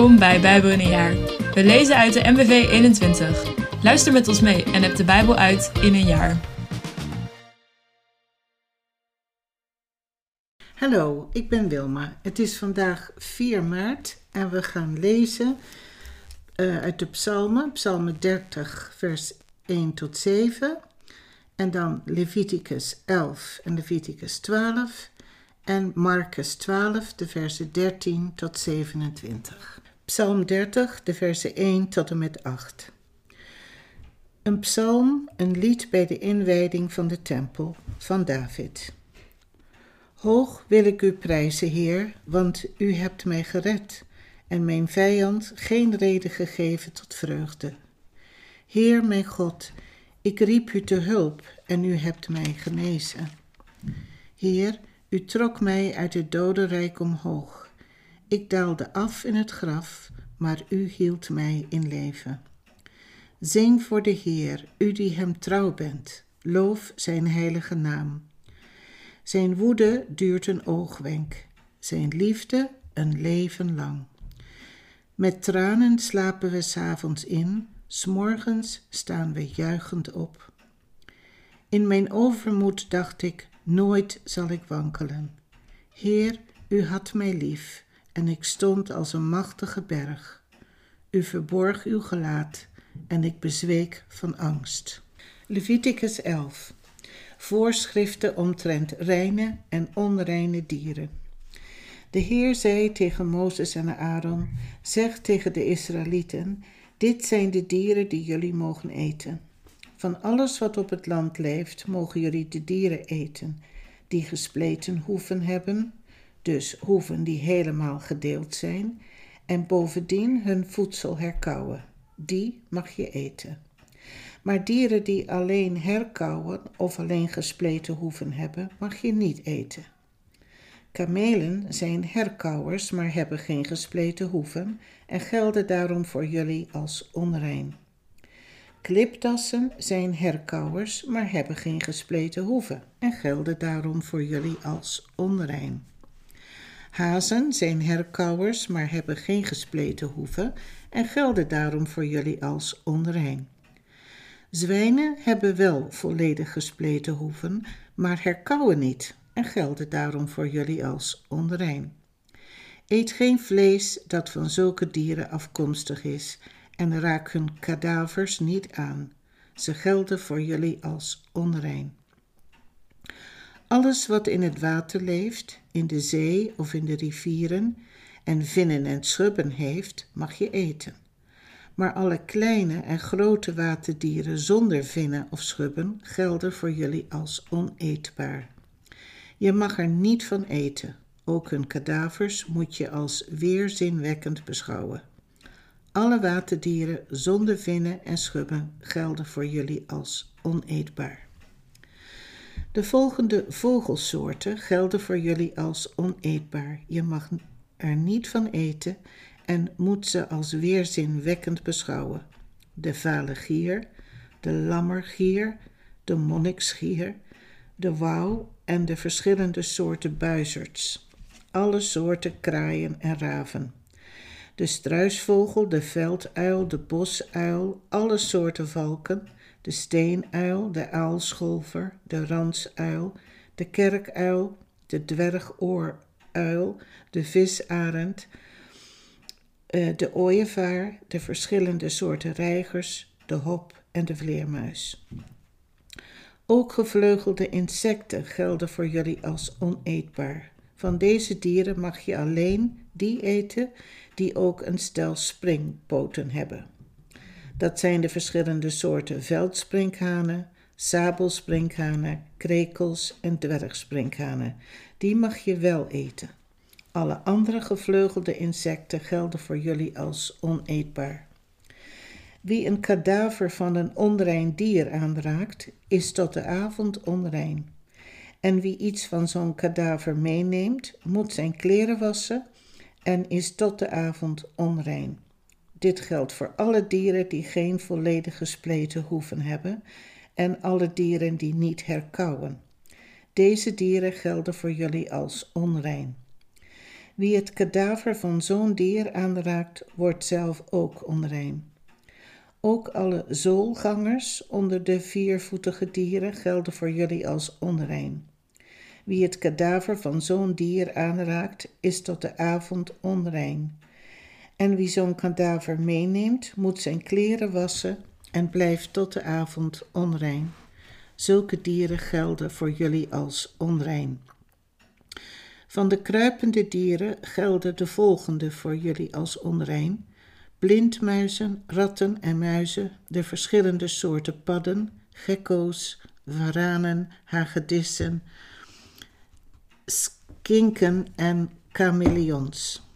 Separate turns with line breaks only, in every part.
Welkom bij Bijbel in een jaar. We lezen uit de MBV 21. Luister met ons mee en heb de Bijbel uit in een jaar.
Hallo, ik ben Wilma. Het is vandaag 4 maart en we gaan lezen uh, uit de psalmen, psalmen 30, vers 1 tot 7. En dan Leviticus 11 en Leviticus 12 en Marcus 12, de versen 13 tot 27. Psalm 30, de versen 1 tot en met 8. Een psalm, een lied bij de inwijding van de tempel van David. Hoog wil ik u prijzen, Heer, want u hebt mij gered en mijn vijand geen reden gegeven tot vreugde. Heer, mijn God, ik riep u te hulp en u hebt mij genezen. Heer, u trok mij uit het dodenrijk omhoog. Ik daalde af in het graf, maar u hield mij in leven. Zing voor de Heer, u die hem trouw bent. Loof zijn heilige naam. Zijn woede duurt een oogwenk, zijn liefde een leven lang. Met tranen slapen we s'avonds in, s'morgens staan we juichend op. In mijn overmoed dacht ik, nooit zal ik wankelen. Heer, u had mij lief en ik stond als een machtige berg. U verborg uw gelaat en ik bezweek van angst. Leviticus 11. Voorschriften omtrent reine en onreine dieren. De Heer zei tegen Mozes en Aaron: Zeg tegen de Israëlieten: Dit zijn de dieren die jullie mogen eten. Van alles wat op het land leeft, mogen jullie de dieren eten, die gespleten hoeven hebben, dus hoeven die helemaal gedeeld zijn, en bovendien hun voedsel herkauwen. Die mag je eten. Maar dieren die alleen herkauwen of alleen gespleten hoeven hebben, mag je niet eten. Kamelen zijn herkauwers, maar hebben geen gespleten hoeven en gelden daarom voor jullie als onrein. Kliptassen zijn herkauwers, maar hebben geen gespleten hoeven en gelden daarom voor jullie als onrein. Hazen zijn herkauwers, maar hebben geen gespleten hoeven en gelden daarom voor jullie als onrein. Zwijnen hebben wel volledig gespleten hoeven, maar herkauwen niet en gelden daarom voor jullie als onrein. Eet geen vlees dat van zulke dieren afkomstig is en raak hun kadavers niet aan. Ze gelden voor jullie als onrein. Alles wat in het water leeft, in de zee of in de rivieren, en vinnen en schubben heeft, mag je eten. Maar alle kleine en grote waterdieren zonder vinnen of schubben gelden voor jullie als oneetbaar. Je mag er niet van eten. Ook hun kadavers moet je als weerzinwekkend beschouwen. Alle waterdieren zonder vinnen en schubben gelden voor jullie als oneetbaar. De volgende vogelsoorten gelden voor jullie als oneetbaar. Je mag er niet van eten en moet ze als weerzinwekkend beschouwen. De vale gier, de lammergier, de monniksgier, de wouw en de verschillende soorten buizerds. Alle soorten kraaien en raven de struisvogel, de velduil, de bosuil, alle soorten valken, de steenuil, de aalscholver, de ransuil, de kerkuil, de dwergooruil, de visarend, eh, de ooievaar, de verschillende soorten reigers, de hop en de vleermuis. Ook gevleugelde insecten gelden voor jullie als oneetbaar. Van deze dieren mag je alleen die eten die ook een stel springpoten hebben. Dat zijn de verschillende soorten veldsprinkhanen, sabelsprinkhanen, krekels en dwergsprinkhanen. Die mag je wel eten. Alle andere gevleugelde insecten gelden voor jullie als oneetbaar. Wie een kadaver van een onrein dier aanraakt, is tot de avond onrein. En wie iets van zo'n kadaver meeneemt, moet zijn kleren wassen en is tot de avond onrein. Dit geldt voor alle dieren die geen volledig gespleten hoeven hebben en alle dieren die niet herkauwen. Deze dieren gelden voor jullie als onrein. Wie het kadaver van zo'n dier aanraakt, wordt zelf ook onrein. Ook alle zoolgangers onder de viervoetige dieren gelden voor jullie als onrein. Wie het kadaver van zo'n dier aanraakt, is tot de avond onrein. En wie zo'n kadaver meeneemt, moet zijn kleren wassen en blijft tot de avond onrein. Zulke dieren gelden voor jullie als onrein. Van de kruipende dieren gelden de volgende voor jullie als onrein: blindmuizen, ratten en muizen, de verschillende soorten padden, gekko's, varanen, hagedissen, skinken en chameleons.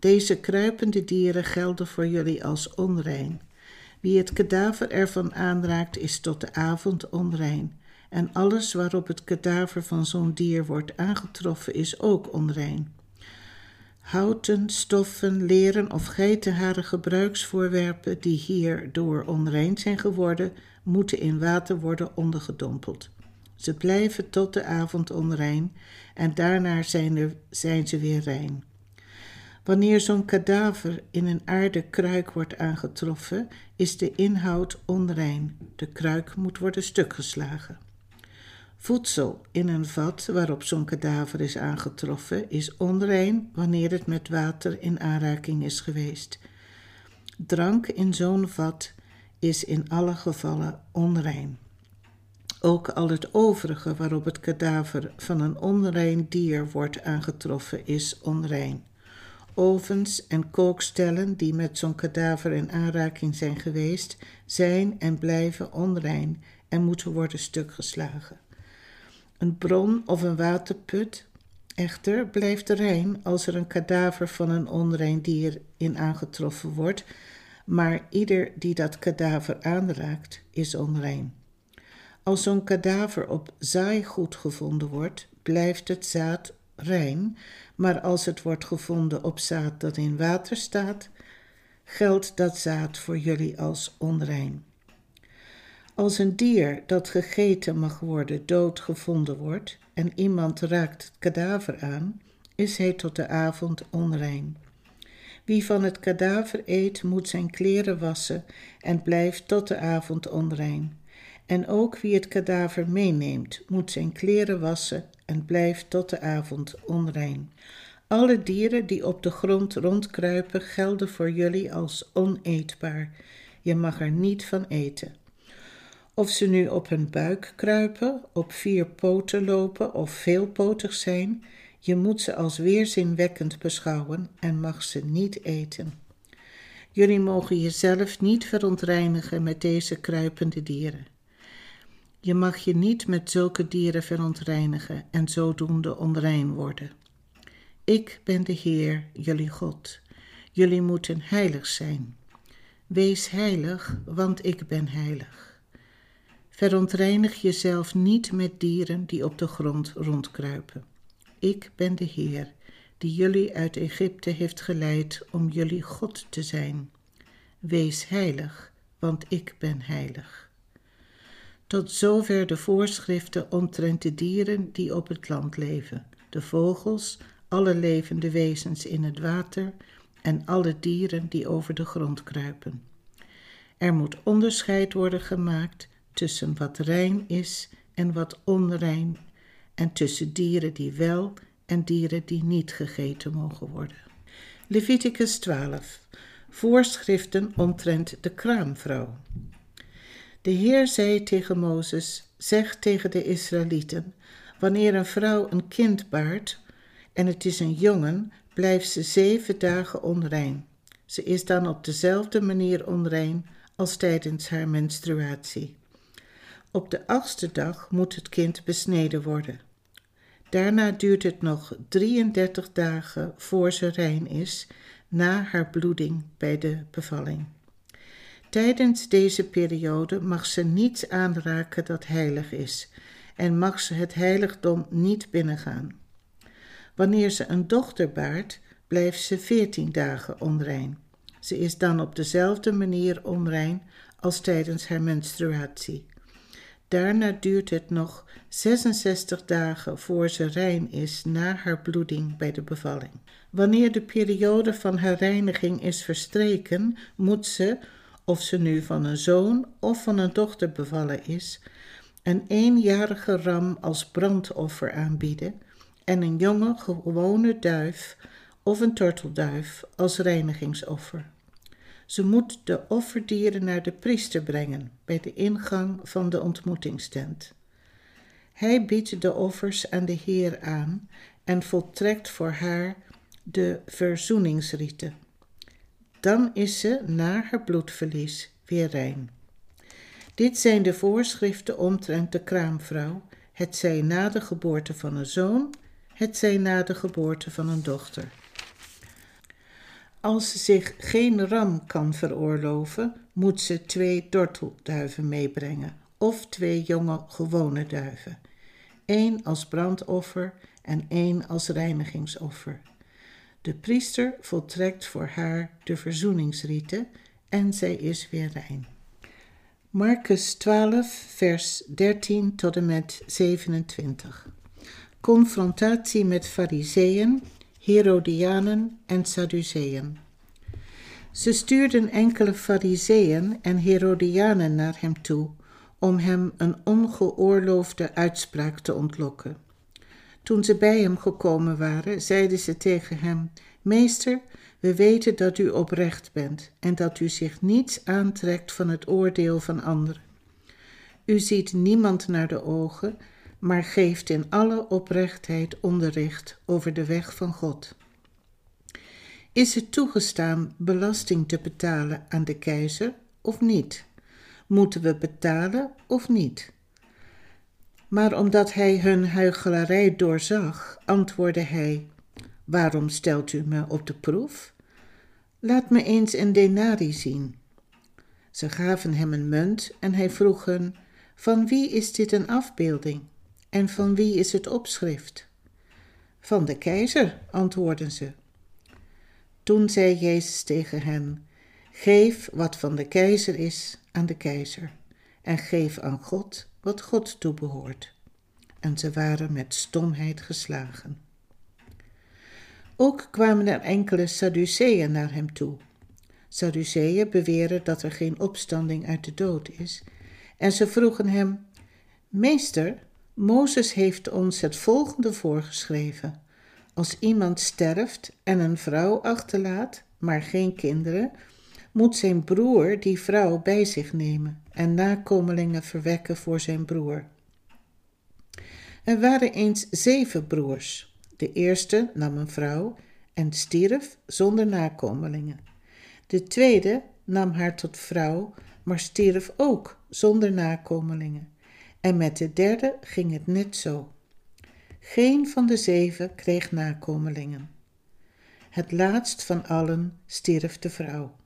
Deze kruipende dieren gelden voor jullie als onrein. Wie het kadaver ervan aanraakt, is tot de avond onrein. En alles waarop het kadaver van zo'n dier wordt aangetroffen, is ook onrein. Houten, stoffen, leren of geitenharen gebruiksvoorwerpen die hierdoor onrein zijn geworden, moeten in water worden ondergedompeld. Ze blijven tot de avond onrein en daarna zijn, zijn ze weer rein. Wanneer zo'n kadaver in een aarden kruik wordt aangetroffen, is de inhoud onrein. De kruik moet worden stukgeslagen. Voedsel in een vat waarop zo'n kadaver is aangetroffen is onrein wanneer het met water in aanraking is geweest. Drank in zo'n vat is in alle gevallen onrein. Ook al het overige waarop het kadaver van een onrein dier wordt aangetroffen is onrein. Ovens en kookstellen die met zo'n kadaver in aanraking zijn geweest, zijn en blijven onrein en moeten worden stukgeslagen. Een bron of een waterput echter blijft rein als er een kadaver van een onrein dier in aangetroffen wordt, maar ieder die dat kadaver aanraakt is onrein. Als zo'n kadaver op zaaigoed gevonden wordt, blijft het zaad rein, maar als het wordt gevonden op zaad dat in water staat, geldt dat zaad voor jullie als onrein. Als een dier dat gegeten mag worden dood gevonden wordt en iemand raakt het kadaver aan, is hij tot de avond onrein. Wie van het kadaver eet, moet zijn kleren wassen en blijft tot de avond onrein. En ook wie het kadaver meeneemt, moet zijn kleren wassen en blijft tot de avond onrein. Alle dieren die op de grond rondkruipen gelden voor jullie als oneetbaar. Je mag er niet van eten. Of ze nu op hun buik kruipen, op vier poten lopen of veelpotig zijn, je moet ze als weerzinwekkend beschouwen en mag ze niet eten. Jullie mogen jezelf niet verontreinigen met deze kruipende dieren. Je mag je niet met zulke dieren verontreinigen en zodoende onrein worden. Ik ben de Heer, jullie God. Jullie moeten heilig zijn. Wees heilig, want ik ben heilig. Verontreinig jezelf niet met dieren die op de grond rondkruipen. Ik ben de Heer, die jullie uit Egypte heeft geleid om jullie God te zijn. Wees heilig, want ik ben heilig. Tot zover de voorschriften omtrent de dieren die op het land leven, de vogels, alle levende wezens in het water en alle dieren die over de grond kruipen. Er moet onderscheid worden gemaakt tussen wat rein is en wat onrein, en tussen dieren die wel en dieren die niet gegeten mogen worden. Leviticus 12. Voorschriften omtrent de kraamvrouw. De Heer zei tegen Mozes: Zeg tegen de Israëlieten: Wanneer een vrouw een kind baart en het is een jongen, blijft ze zeven dagen onrein. Ze is dan op dezelfde manier onrein als tijdens haar menstruatie. Op de achtste dag moet het kind besneden worden. Daarna duurt het nog 33 dagen voor ze rein is, na haar bloeding bij de bevalling. Tijdens deze periode mag ze niets aanraken dat heilig is en mag ze het heiligdom niet binnengaan. Wanneer ze een dochter baart, blijft ze veertien dagen onrein. Ze is dan op dezelfde manier onrein als tijdens haar menstruatie. Daarna duurt het nog 66 dagen voor ze rein is na haar bloeding bij de bevalling. Wanneer de periode van haar reiniging is verstreken, moet ze, of ze nu van een zoon of van een dochter bevallen is, een eenjarige ram als brandoffer aanbieden en een jonge gewone duif of een tortelduif als reinigingsoffer. Ze moet de offerdieren naar de priester brengen bij de ingang van de ontmoetingstent. Hij biedt de offers aan de Heer aan en voltrekt voor haar de verzoeningsrieten. Dan is ze na haar bloedverlies weer rein. Dit zijn de voorschriften omtrent de kraamvrouw, het zij na de geboorte van een zoon, het zij na de geboorte van een dochter. Als ze zich geen ram kan veroorloven, moet ze twee dortelduiven meebrengen of twee jonge gewone duiven. één als brandoffer en één als reinigingsoffer. De priester voltrekt voor haar de verzoeningsrieten en zij is weer rein. Marcus 12, vers 13 tot en met 27. Confrontatie met Fariseeën Herodianen en Sadduceeën. Ze stuurden enkele Fariseeën en Herodianen naar hem toe om hem een ongeoorloofde uitspraak te ontlokken. Toen ze bij hem gekomen waren, zeiden ze tegen hem: Meester, we weten dat u oprecht bent en dat u zich niets aantrekt van het oordeel van anderen. U ziet niemand naar de ogen maar geeft in alle oprechtheid onderricht over de weg van God. Is het toegestaan belasting te betalen aan de keizer of niet? Moeten we betalen of niet? Maar omdat hij hun huichelarij doorzag, antwoordde hij: Waarom stelt u me op de proef? Laat me eens een denari zien. Ze gaven hem een munt en hij vroeg hen: Van wie is dit een afbeelding? En van wie is het opschrift? Van de keizer, antwoordden ze. Toen zei Jezus tegen hen: Geef wat van de keizer is aan de keizer, en geef aan God wat God toebehoort. En ze waren met stomheid geslagen. Ook kwamen er enkele Sadduceeën naar hem toe. Sadduceeën beweren dat er geen opstanding uit de dood is, en ze vroegen hem: Meester, Mozes heeft ons het volgende voorgeschreven. Als iemand sterft en een vrouw achterlaat, maar geen kinderen, moet zijn broer die vrouw bij zich nemen en nakomelingen verwekken voor zijn broer. Er waren eens zeven broers. De eerste nam een vrouw en stierf zonder nakomelingen. De tweede nam haar tot vrouw, maar stierf ook zonder nakomelingen. En met de derde ging het net zo. Geen van de zeven kreeg nakomelingen. Het laatst van allen stierf de vrouw.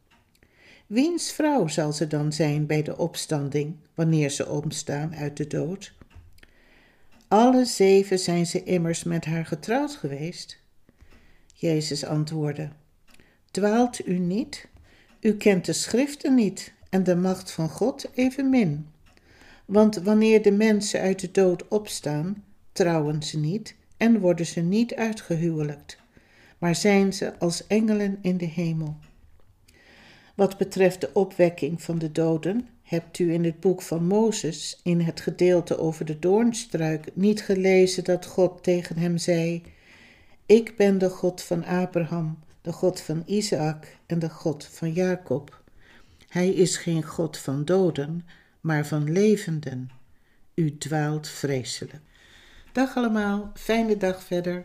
Wiens vrouw zal ze dan zijn bij de opstanding, wanneer ze opstaan uit de dood? Alle zeven zijn ze immers met haar getrouwd geweest. Jezus antwoordde: Dwaalt u niet? U kent de schriften niet en de macht van God evenmin. Want wanneer de mensen uit de dood opstaan, trouwen ze niet en worden ze niet uitgehuwelijkt, maar zijn ze als engelen in de hemel. Wat betreft de opwekking van de doden, hebt u in het boek van Mozes, in het gedeelte over de doornstruik, niet gelezen dat God tegen hem zei: Ik ben de God van Abraham, de God van Isaac en de God van Jacob. Hij is geen God van doden, maar van levenden. U dwaalt vreselijk. Dag allemaal, fijne dag verder.